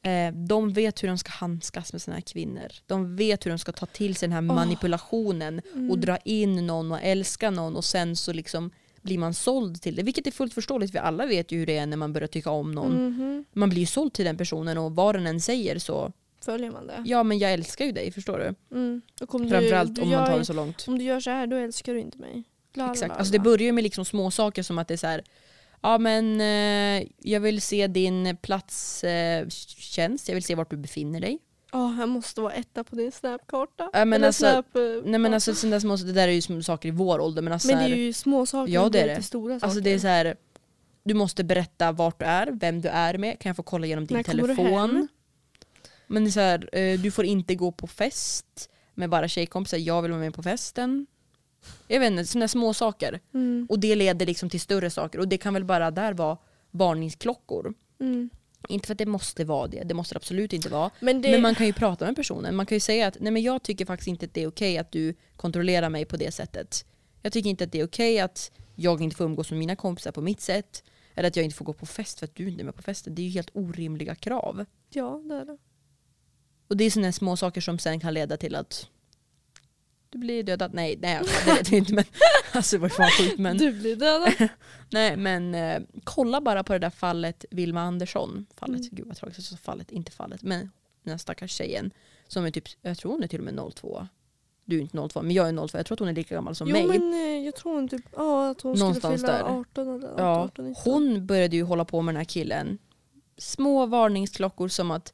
Eh, de vet hur de ska handskas med här kvinnor. De vet hur de ska ta till sig den här Åh. manipulationen Mm. och dra in någon och älska någon och sen så liksom blir man såld till det. Vilket är fullt förståeligt för alla vet ju hur det är när man börjar tycka om någon. Mhm. Man blir ju såld till den personen och vad den än säger så Följer man det? ja men jag älskar ju dig förstår du. Mm. Och om Framförallt du, om du man tar det så långt. Om du gör så här då älskar du inte mig. La, la, Exakt. la, Alltså det börjar ju med liksom små saker som att det är så här ja men eh, jag vill se din platstjänst, eh, tjänst. jag vill se vart du befinner dig. Ja, jag måste vara etta på din snapkarta. Ja, men alltså- snap, eh, Nej men alltså sådana små, det där är ju små saker i vår ålder men alltså, men det är ju små saker Ja, det är det. stora saker. alltså det är så här du måste berätta vart du är, vem du är med, kan jag få kolla igenom din När telefon? Men det är så här, eh, du får inte gå på fest med bara tjejkompisar, jag vill vara med på festen. Jag vet inte, sådana små saker. Mm. Och det leder liksom till större saker och det kan väl bara där vara varningsklockor. Mm. Inte för att det måste vara det, det måste det absolut inte vara. Men, det, Men man kan ju prata med personen. Man kan ju säga att nej men jag tycker faktiskt inte att det är okej att du kontrollerar mig på det sättet. Jag tycker inte att det är okej att jag inte får umgås med mina kompisar på mitt sätt. Eller att jag inte får gå på fest för att du inte är med på festen. Det är ju helt orimliga krav. Ja, det är det. Och det är sådana små saker som sen kan leda till att du blir dödad. Nej, nej [LAUGHS] det vet vi inte men [LAUGHS] alltså det var fan sjukt men. Du blir dödad. [LAUGHS] Nej men eh, kolla bara på det där fallet Vilma Andersson. Fallet, Mm. gud vad tragiskt jag sa fallet, inte fallet. Men den här stackars tjejen som är typ, jag tror hon är till och med 02. Du är inte 02 men jag är 02, jag tror att hon är lika gammal som jo mig. men eh, jag tror hon typ, ja, att hon Någonstans skulle fylla där. 18 eller Ja, 18, 19. hon började ju hålla på med den här killen. Små varningsklockor som att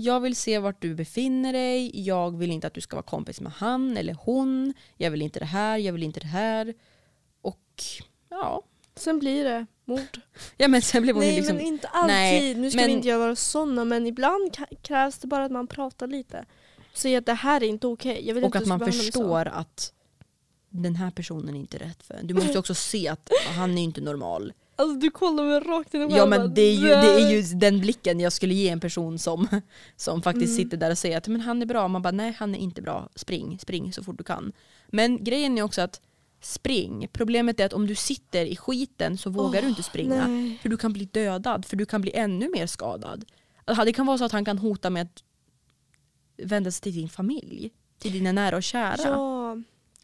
jag vill se vart du befinner dig, jag vill inte att du ska vara kompis med han eller hon, jag vill inte det här, jag vill inte det här. Och ja, Sen blir det mord. [LAUGHS] ja men sen hon ju Nej liksom... men inte alltid. Nej, nu ska men- vi inte göra sådana men ibland krävs det bara att man pratar lite. Säger att det här är inte okej. Jag vill Och inte att man förstår att den här personen är inte rätt för en. Du måste [LAUGHS] också se att han är inte normal. Alltså du kollar mig rakt in i Ja men det är, ju, det är ju den blicken jag skulle ge en person som, som faktiskt Mm. sitter där och säger att men han är bra. Man bara nej han är inte bra. Spring, spring så fort du kan. Men grejen är också att spring. Problemet är att om du sitter i skiten så vågar du inte springa. Nej. För du kan bli dödad, för du kan bli ännu mer skadad. Alltså, Det kan vara så att han kan hota med att vända sig till din familj. Till dina nära och kära. Ja,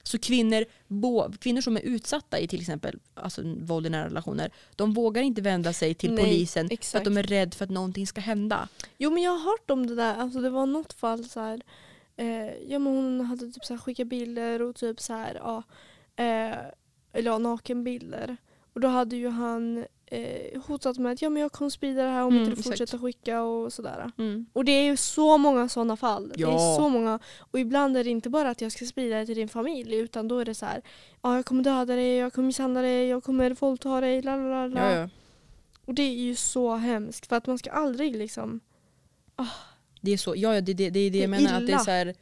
Så kvinnor, bo, kvinnor som är utsatta i till exempel alltså, våld i nära relationer, de vågar inte vända sig till Nej, polisen för exakt. att de är rädda för att någonting ska hända. Jo men jag har hört om det där, alltså det var något fall så här, eh, ja men hon hade typ så här skickat bilder och typ så här, ja, eh, eller ja, nakenbilder. Och då hade ju han eh, hotat med att ja men jag kommer sprida det här om Mm, inte du exakt. fortsätter skicka och sådär. Mm. Och det är ju så många sådana fall. Det Ja. är så många. Och ibland är det inte bara att jag ska sprida det till din familj utan då är det så här, ja jag kommer döda dig, jag kommer misshandla dig, jag kommer våldta dig, la la la. Och det är ju så hemskt för att man ska aldrig liksom Det är så, ja, ja, det, det, det är det Det jag menar. Att det är så här,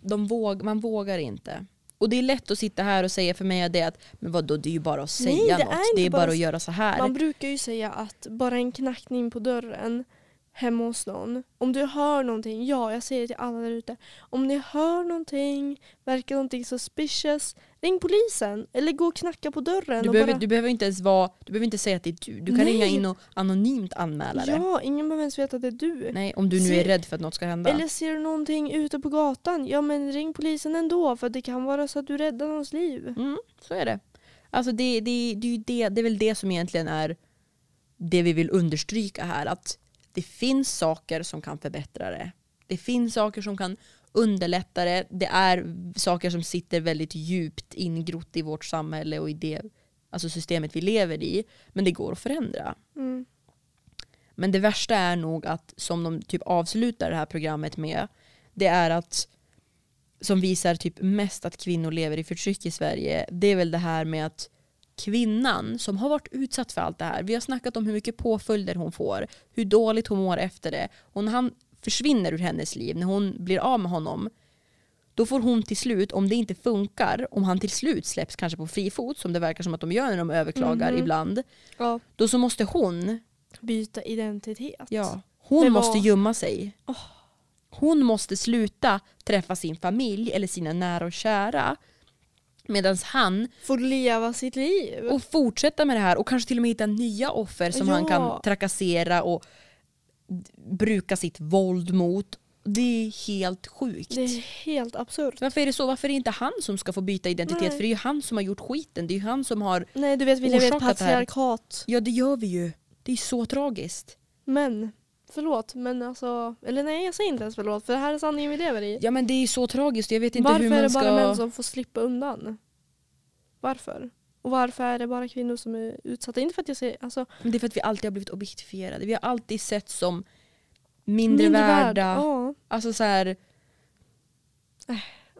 de våg, man vågar inte. Och det är lätt att sitta här och säga för mig det att men vadå, det är ju bara att säga Nej, det något. är det är bara att göra så här. Man brukar ju säga att bara en knackning på dörren hemma hos någon. Om du hör någonting, ja jag säger det till alla där ute. Om ni hör någonting, verkar någonting suspicious, ring polisen. Eller gå och knacka på dörren. Du behöver, bara, du behöver inte ens vara, du behöver inte säga att det är du. Du kan Nej. ringa in och anonymt anmäla det. Ja, ingen behöver ens veta att det är du. Nej, om du nu Se- är rädd för att något ska hända. Eller ser du någonting ute på gatan, ja men ring polisen ändå för det kan vara så att du räddar någons liv. Mm, så är det. Alltså det, det, det, det, det är väl det som egentligen är det vi vill understryka här. Att det finns saker som kan förbättra det. Det finns saker som kan underlätta det. Det är saker som sitter väldigt djupt ingrott i vårt samhälle och i det alltså systemet vi lever i. Men det går att förändra. Mm. Men det värsta är nog att, som de typ avslutar det här programmet med, det är att som visar typ mest att kvinnor lever i förtryck i Sverige, det är väl det här med att kvinnan som har varit utsatt för allt det här, vi har snackat om hur mycket påföljder hon får, hur dåligt hon mår efter det, och när han försvinner ur hennes liv, när hon blir av med honom, då får hon till slut, om det inte funkar, om han till slut släpps kanske på fri fot, som det verkar som att de gör när de överklagar Mhm. ibland, Ja. då så måste hon Byta identitet. Ja, hon var- måste gömma sig. Åh. Hon måste sluta träffa sin familj eller sina nära och kära. Medan han Får leva sitt liv. och fortsätta med det här och kanske till och med hitta nya offer som han Ja. kan trakassera och bruka sitt våld mot. Det är helt sjukt. Det är helt absurt. Varför är det så? Varför är det inte han som ska få byta identitet? Nej. För det är ju han som har gjort skiten. Det är ju han som har... Nej du vet vi lever i ett patriarkat. Ja det gör vi ju. Det är så tragiskt. Men, förlåt men alltså, eller nej jag säger inte ens förlåt för det här är sanningen vi lever i. Ja men det är så tragiskt. Jag vet inte varför hur man är det ska... bara män som får slippa undan? Varför? Och varför är det bara kvinnor som är utsatta? Inte för att jag säger, alltså Men det är för att vi alltid har blivit objektifierade. Vi har alltid sett som mindre, mindre värd. värda. Ja, Alltså så här,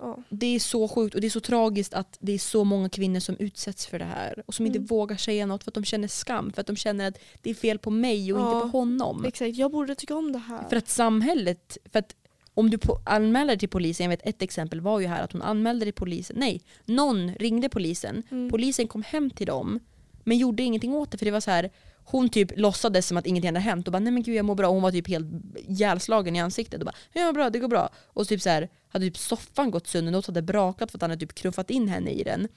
ja. det är så sjukt och det är så tragiskt att det är så många kvinnor som utsätts för det här. Och som Mm. inte vågar säga något för att de känner skam. För att de känner att det är fel på mig och Ja, inte på honom. Exakt, jag borde tycka om det här. För att samhället, för att om du anmäler till polisen, jag vet ett exempel var ju här att hon anmälde till polisen, nej, någon ringde polisen, Mm. polisen kom hem till dem men gjorde ingenting åt det för det var så här hon typ låtsades som att ingenting hade hänt och bara nej men gud jag mår bra och hon var typ helt ihjälslagen i ansiktet och bara ja bra det går bra och så typ så här hade typ soffan gått sönder, något hade brakat för att han hade typ knuffat in henne i den.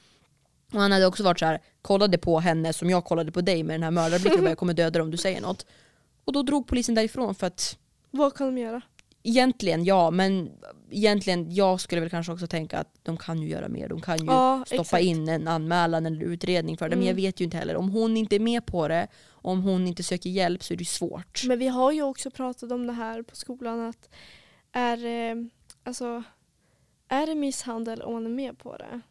Och han hade också varit så här kollade på henne som jag kollade på dig med den här mördarblicken och bara jag kommer döda dig om du säger något. Och då drog polisen därifrån för att Vad kan de göra? Egentligen ja, men egentligen jag skulle väl kanske också tänka att de kan ju göra mer. De kan ju Ja, stoppa exakt. in en anmälan eller utredning för det. Men Mm. jag vet ju inte heller. Om hon inte är med på det, om hon inte söker hjälp så är det ju svårt. Men vi har ju också pratat om det här på skolan att är, eh, alltså, är det misshandel om man är med på det?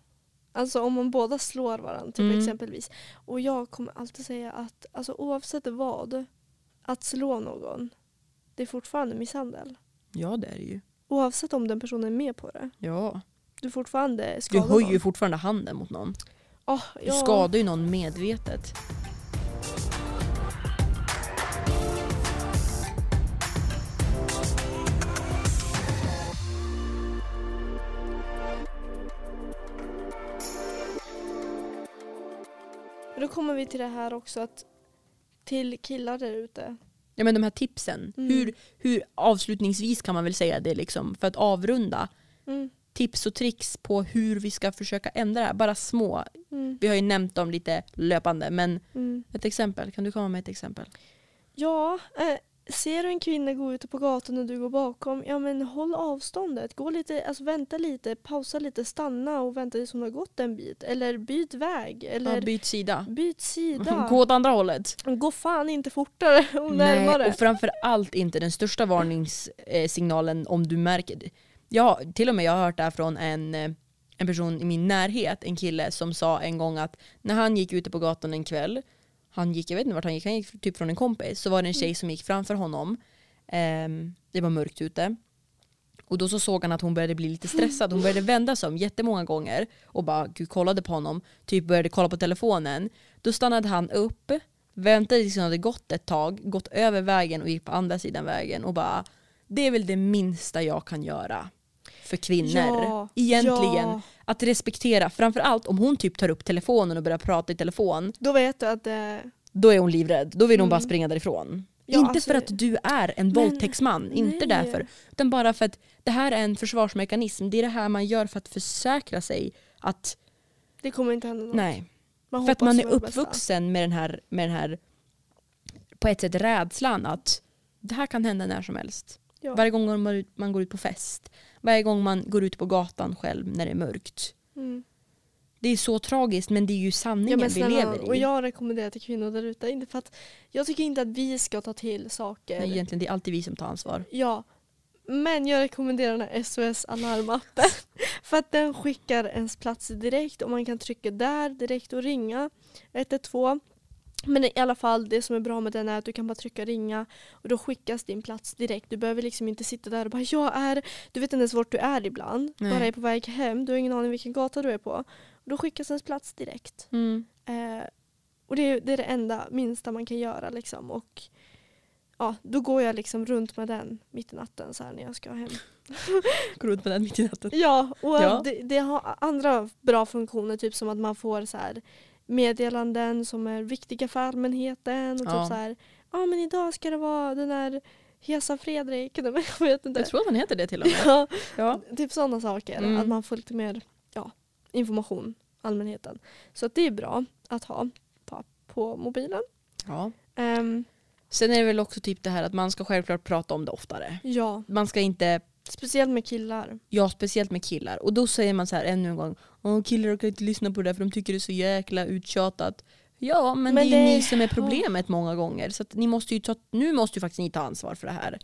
Alltså om man båda slår varandra typ Mm. exempelvis. Och jag kommer alltid säga att alltså, oavsett vad, att slå någon, det är fortfarande misshandel. Ja det är det ju. Oavsett om den personen är med på det. Ja. Du fortfarande Du skadar höjer ju någon. fortfarande handen mot någon. Ah, Du ja. skadar ju någon medvetet. Då kommer vi till det här också att till killar där ute. Ja men de här tipsen. Mm. Hur, hur avslutningsvis kan man väl säga det liksom för att avrunda. Mm. Tips och tricks på hur vi ska försöka ändra det här. Bara små. Mm. Vi har ju nämnt dem lite löpande men Mm. ett exempel. Kan du komma med ett exempel? Ja, eh, ser du en kvinna gå ute på gatan och du går bakom, ja men håll avståndet. Gå lite, alltså vänta lite, pausa lite, stanna och vänta tills hon har gått en bit. Eller byt väg. Eller Ja, byt sida. byt sida. [LAUGHS] Gå åt andra hållet. Gå fan inte fortare [LAUGHS] och Nej, närmare. och framför allt inte den största varningssignalen om du märker det. Ja, till och med jag har hört det här från en, eh, en person i min närhet, en kille som sa en gång att när han gick ute på gatan en kväll, han gick, jag vet inte vart han gick, han gick typ från en kompis, så var det en tjej som gick framför honom. Ehm, det var mörkt ute. Och då så såg han att hon började bli lite stressad. Hon började vända sig om jättemånga gånger och bara gud, kollade på honom. Typ började kolla på telefonen. Då stannade han upp, väntade tills hon hade gått ett tag, gått över vägen och gick på andra sidan vägen och bara det är väl det minsta jag kan göra för kvinnor. Ja, Egentligen. ja. Att respektera, framförallt om hon typ tar upp telefonen och börjar prata i telefon, Då vet du att det... då är hon livrädd. Då vill hon Mm. bara springa därifrån. Ja, inte alltså- för att du är en våldtäktsman, inte nej. därför. Utan bara för att det här är en försvarsmekanism. Det är det här man gör för att försäkra sig att, Det kommer inte hända något. nej. Man För att man är uppvuxen med den här, med den här på ett sätt rädslan att det här kan hända när som helst. Ja. Varje gång man går ut på fest, varje gång man går ut på gatan själv när det är mörkt. Mm. Det är så tragiskt men det är ju Ja, sanningen vi snälla, lever i. och jag rekommenderar till kvinnor där ute, inte för att jag tycker inte att vi ska ta till saker. Nej, egentligen det är alltid vi som tar ansvar. Ja, men jag rekommenderar den här SOS alarmappen. [LAUGHS] för att den skickar ens plats direkt och man kan trycka där direkt och ringa 112. Men i alla fall det som är bra med den är att du kan bara trycka ringa och då skickas din plats direkt. Du behöver liksom inte sitta där och bara jag är, du vet inte ens vart du är ibland. Nej. Bara är på väg hem, du har ingen aning vilken gata du är på. Och då skickas ens plats direkt. Mm. Eh, och det är, det är det enda minsta man kan göra liksom. Och ja, då går jag liksom runt med den mitt i natten så här när jag ska hem. [LAUGHS] Går runt med den mitt i natten. Ja, och Ja. Det, det har andra bra funktioner typ som att man får så här meddelanden som är viktiga för allmänheten och Ja. typ så här ja men idag ska det vara den här Hesa Fredrik, [LAUGHS] jag vet inte. Jag tror att han heter det till och med. [LAUGHS] Ja, Ja. typ sådana saker. Mm. Att man får lite mer ja, information, allmänheten. Så att det är bra att ha på, på mobilen. Ja. Ehm, Sen är det väl också typ det här att man ska självklart prata om det oftare. ja, Man ska inte, speciellt med killar. ja speciellt med killar. Och då säger man så här ännu en gång, Åh, killar kan inte lyssna på det där för de tycker det är så jäkla uttjatat. Ja men, Men det är ju det- ni som är problemet många gånger. Så ni måste ju ta, nu måste ju faktiskt ni ta ansvar för det här.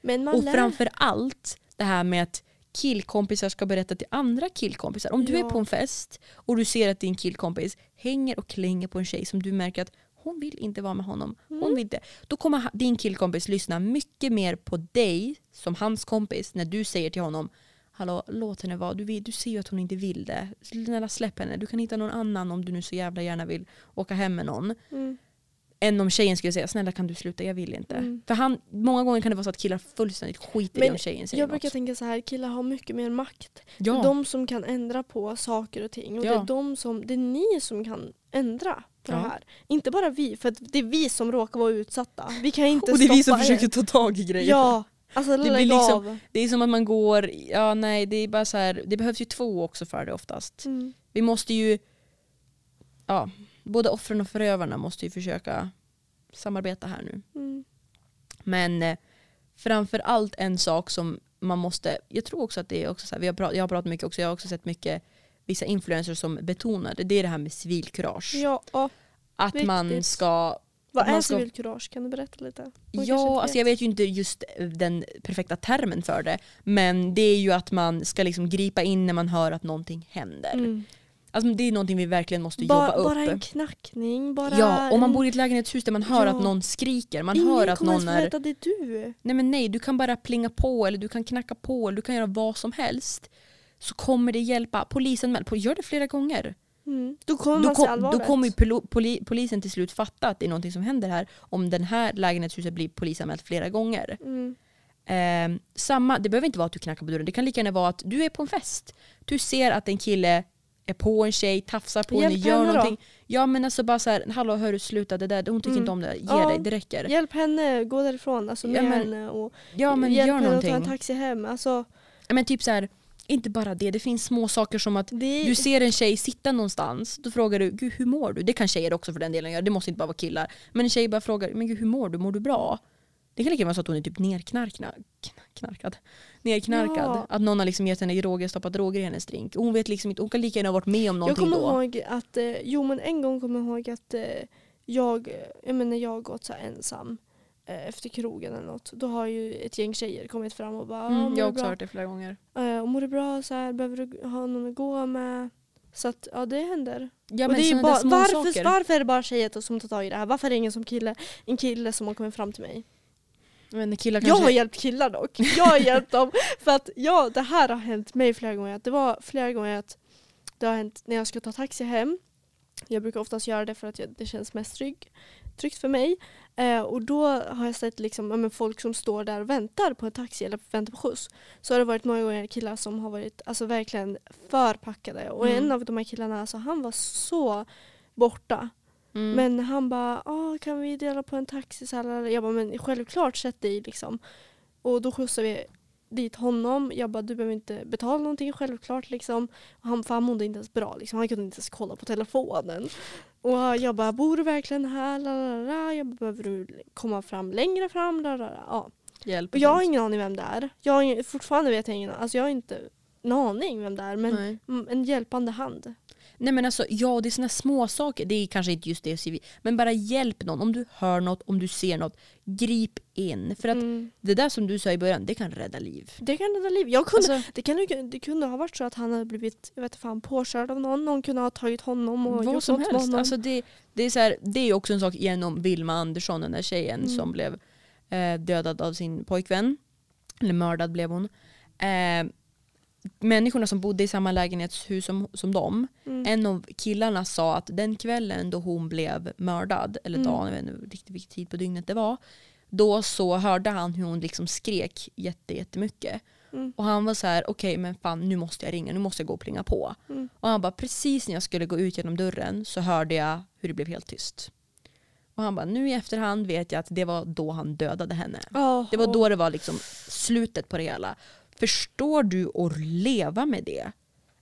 Men man Och lär- framför allt det här med att killkompisar ska berätta till andra killkompisar. Om du är Ja. på en fest och du ser att din killkompis hänger och klänger på en tjej som du märker att hon vill inte vara med honom. Hon Mm. vill inte. Då kommer din killkompis lyssna mycket mer på dig som hans kompis när du säger till honom Hallå, låt henne vara. Du, vill, du ser ju att hon inte vill det. Snälla släpp henne. Du kan hitta någon annan om du nu så jävla gärna vill åka hem med någon. Mm. Än om tjejen skulle säga snälla kan du sluta, jag vill inte. Mm. För han, många gånger kan det vara så att killar fullständigt skiter i Men om tjejen säger Jag brukar något. tänka så här, killar har mycket mer makt. Det Ja. är de som kan ändra på saker och ting. Och det, Ja. är de som, det är ni som kan ändra på Ja. det här. Inte bara vi, för att det är vi som råkar vara utsatta. Vi kan inte och det är vi som er. försöker ta tag i grejer. Ja, alltså blir lägg liksom- av. Det är som att man går, ja nej det är bara så här, det behövs ju två också för det oftast. Mm. Vi måste ju, ja, både offren och förövarna måste ju försöka samarbeta här nu. Mm. Men eh, framför allt en sak som man måste, jag tror också att det är också så här, vi har pratat, jag har pratat mycket också, jag har också sett mycket vissa influencers som betonar det, är det här med civilkurage. Ja, att man viktigt. ska Vad Man är ska- civilkurage? Kan du berätta lite? Man kanske Ja, alltså jag vet ju inte just den perfekta termen för det. Men det är ju att man ska liksom gripa in när man hör att någonting händer. Mm. Alltså det är någonting vi verkligen måste Bara, jobba upp. bara en knackning, bara ja, om man bor i ett lägenhetshus där man hör Ja. att någon skriker, man Ingen hör att någon är... veta det är du. Nej men nej, du kan bara plinga på eller du kan knacka på eller du kan göra vad som helst. Så kommer det hjälpa. Polisen med, gör det flera gånger. Mm. Då kommer Då, man se kom, allvaret. då kommer poli, polisen till slut fatta att det är någonting som händer här. Om den här lägenhetshuset blir polisanmält flera gånger. Mm. Eh, samma, det behöver inte vara att du knackar på dörren. Det kan lika gärna vara att du är på en fest. Du ser att en kille är på en tjej, tafsar på henne, gör henne då. någonting. Ja men alltså bara så här, hallå hörru sluta det där, hon tycker Mm. inte om det, ge Ja. dig, det räcker. Hjälp henne gå därifrån alltså med Ja, men- henne och Ja men hjälp gör henne att ta en taxi hem. Alltså, Men typ så här, inte bara det, det finns små saker som att det du ser en tjej sitta någonstans, då frågar du gud hur mår du? Det kan tjejer också för den delen göra, det måste inte bara vara killar. Men en tjej bara frågar men gud hur mår du? Mår du bra? Det kan lika vara så att hon är typ nerknarkad. Knarkad. Nerknarkad. Ja. Att någon har liksom gett henne droger, stoppat droger i hennes drink. Hon vet liksom inte, hon kan lika gärna ha varit med om Jag någonting kommer då. ihåg att, eh, jo men en gång kommer jag ihåg att eh, jag, eh, jag menar jag gått så ensam efter krogen eller något. Då har ju ett gäng tjejer kommit fram och bara Mm, "Ah, jag mår har också bra?" hört det flera gånger. Eh, och mår du bra så här, behöver du ha någon att gå med? Så att ja det händer. Ja, och det är bara, varför, varför är det bara tjejer som tar tag i det här? Varför är det ingen som kille, en kille som har kommit fram till mig? Men killar Jag kanske... har hjälpt killar dock. Jag har hjälpt dem. [LAUGHS] För att ja, det här har hänt mig flera gånger. Det var flera gånger att det har hänt när jag ska ta taxi hem. Jag brukar oftast göra det för att jag, det känns mest trygg, tryggt för mig. Eh, och då har jag sett liksom, ja, folk som står där och väntar på en taxi eller väntar på skjuts. Så har det varit många gånger killar som har varit alltså, verkligen förpackade. Och Mm. en av de här killarna, alltså, han var så borta. Mm. Men han bara, ah, kan vi dela på en taxi? Så här, jag bara, men självklart sätt dig liksom. Och då skjutsade vi dit honom. Jag bara, du behöver inte betala någonting självklart liksom. Och han, för han mådde inte ens bra liksom. Han kunde inte ens kolla på telefonen. Och jag bara, bor du verkligen här? Lalala. Jag bara, behöver du komma fram längre fram? Lalala. Ja. Hjälp Och jag har ingen aning vem det är. Jag har fortfarande vet jag ingen, alltså jag har inte en aning vem det är. Men Nej. en hjälpande hand. Nej men alltså ja det är såna små saker. det är kanske inte just det CV. Men bara hjälp någon. Om du hör något, om du ser något. Grip in. För att Mm. det där som du sa i början, det kan rädda liv. Det kan rädda liv. Jag kunde, Alltså, det, kan, det kunde ha varit så att han hade blivit jag vet fan, påkörd av någon. Någon kunde ha tagit honom och vad gjort som något med helst. honom. Alltså det, det, är så här, det är också en sak genom Vilma Andersson, den där tjejen Mm. som blev eh, dödad av sin pojkvän. Eller mördad blev hon. Eh, människorna som bodde i samma lägenhetshus som, som dem, mm. en av killarna sa att den kvällen då hon blev mördad, eller Mm. dagen, jag vet inte riktigt vilken tid på dygnet det var, då så hörde han hur hon liksom skrek jätte, jättemycket. Mm. Och han var så här: okej men fan nu måste jag ringa, nu måste jag gå och plinga på. Mm. Och han bara, precis när jag skulle gå ut genom dörren så hörde jag hur det blev helt tyst. Och han bara, nu i efterhand vet jag att det var då han dödade henne. Ja, Det var då det var liksom slutet på det hela. Förstår du att leva med det?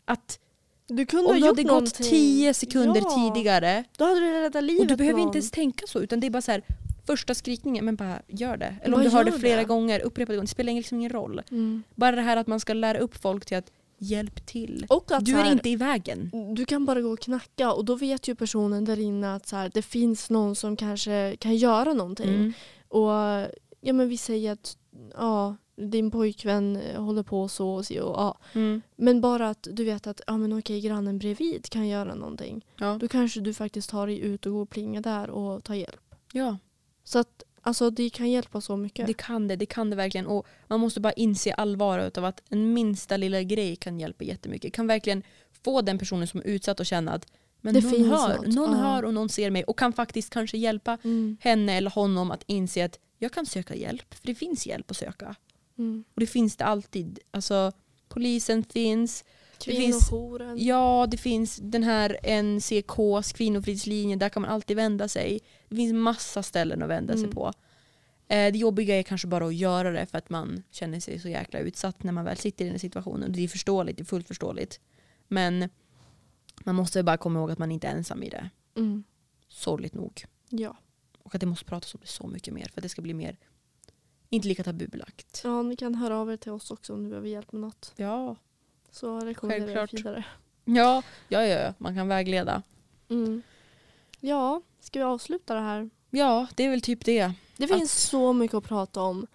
Att du kunde om ha du hade gått tio sekunder Ja, tidigare Då hade du räddat livet och du behöver någon. inte ens tänka så utan det är bara så här första skrikningen men bara gör det. Eller Bara om du hör det flera det. gånger, upprepade gånger, det spelar liksom ingen roll. Mm. Bara det här att man ska lära upp folk till att hjälp till. Du är här, inte i vägen. Du kan bara gå och knacka och då vet ju personen där inne att så här, det finns någon som kanske kan göra någonting. Mm. Och ja, men vi säger att ja, din pojkvän eh, håller på så och så. Och, ja. Mm. Men bara att du vet att ja, men okej, grannen bredvid kan göra någonting. Ja. Då kanske du faktiskt tar dig ut och går och plingar där och tar hjälp. ja, Så att alltså, det kan hjälpa så mycket. det kan det. Det kan det verkligen. Och man måste bara inse allvaret av att en minsta lilla grej kan hjälpa jättemycket. Kan verkligen få den personen som är utsatt att känna att men Det någon, finns hör, något. någon Ja. hör och någon ser mig och kan faktiskt kanske hjälpa Mm. henne eller honom att inse att jag kan söka hjälp. För det finns hjälp att söka. Mm. Och det finns det alltid. Alltså, polisen finns. Det finns, ja, det finns den här NCKs kvinnofridslinje. Där kan man alltid vända sig. Det finns massa ställen att vända sig Mm. på. Eh, det jobbiga är kanske bara att göra det för att man känner sig så jäkla utsatt när man väl sitter i den här situationen. Det är förståeligt, det är fullt förståeligt. Men man måste bara komma ihåg att man inte är ensam i det. Mm. Sorgligt nog. Ja. Och att det måste pratas om det så mycket mer för att det ska bli mer, inte lika tabubelagt. ja, ni kan höra av er till oss också om ni behöver hjälp med något. Ja, Så rekommenderar jag Självklart. vidare. ja, ja, ja, man kan vägleda. Mm. Ja, ska vi avsluta det här? Ja, det är väl typ det. Det Att- finns så mycket att prata om.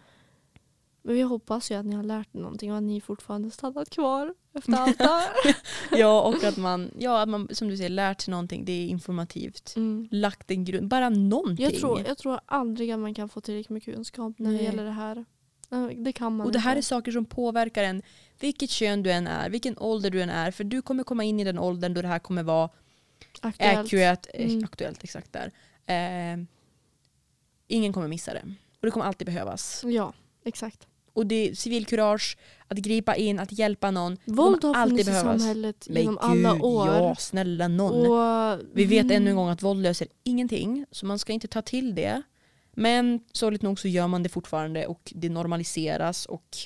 Men vi hoppas ju att ni har lärt er någonting och att ni fortfarande stannat kvar efter allt det här. [LAUGHS] Ja, och att man, ja, att man som du säger lärt sig någonting. Det är informativt. Mm. Lagt en grund, bara någonting. Jag, tror, jag tror aldrig att man kan få tillräckligt med kunskap när det Nej. gäller det här. Det kan man och det här är inte. saker som påverkar en. Vilket kön du än är, vilken ålder du än är. För du kommer komma in i den åldern då det här kommer vara aktuellt. accurate, eh, Mm. aktuellt. Exakt där. Eh, ingen kommer missa det. Och det kommer alltid behövas. Ja, exakt. Och det är civilkurage, att gripa in, att hjälpa någon. Våld har alltid funnits i samhället Men genom gud, alla år. ja snälla någon. Och, Vi vet mm, ännu en gång att våld löser ingenting, så man ska inte ta till det. Men sorgligt nog så gör man det fortfarande och det normaliseras och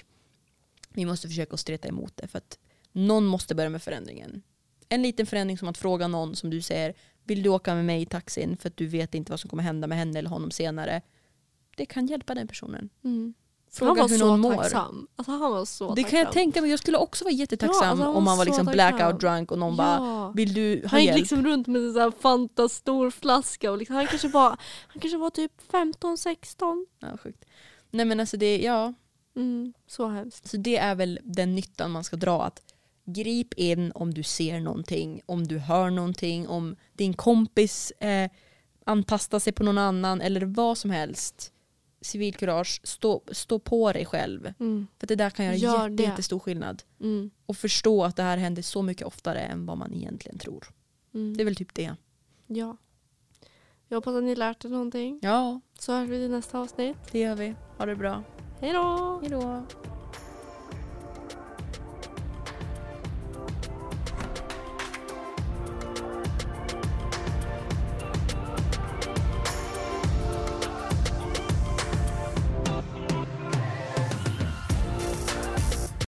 vi måste försöka att streta emot det för att någon måste börja med förändringen. En liten förändring som att fråga någon som du säger, vill du åka med mig i taxin för att du vet inte vad som kommer hända med henne eller honom senare. det kan hjälpa den personen. Mm. Fråga han var hur så någon mår. tacksam. Alltså, han var så Det tacksam. kan jag tänka mig. Jag skulle också vara jättetacksam Ja, alltså, han om var man var så liksom tacksam. blackout drunk och någon bara ja. Vill du ha Han gick hjälp? liksom runt med en sån här Fanta stor flaska och liksom, han, kanske var, han kanske var typ 15-16. Ja, sjukt. Nej men alltså det, ja. Mm, så hemskt. Så det är väl den nyttan man ska dra. Att grip in om du ser någonting, om du hör någonting, om din kompis eh, anpassar sig på någon annan eller vad som helst. Civilkurage, stå, stå på dig själv. Mm, För det där kan göra Gör jätte, jättestor skillnad. mm, Och förstå att det här händer så mycket oftare än vad man egentligen tror. mm. Det är väl typ det. Ja. Jag hoppas att ni lärt er någonting. Ja, Så hörs vi i nästa avsnitt. det gör vi. Ha det bra. Hej då!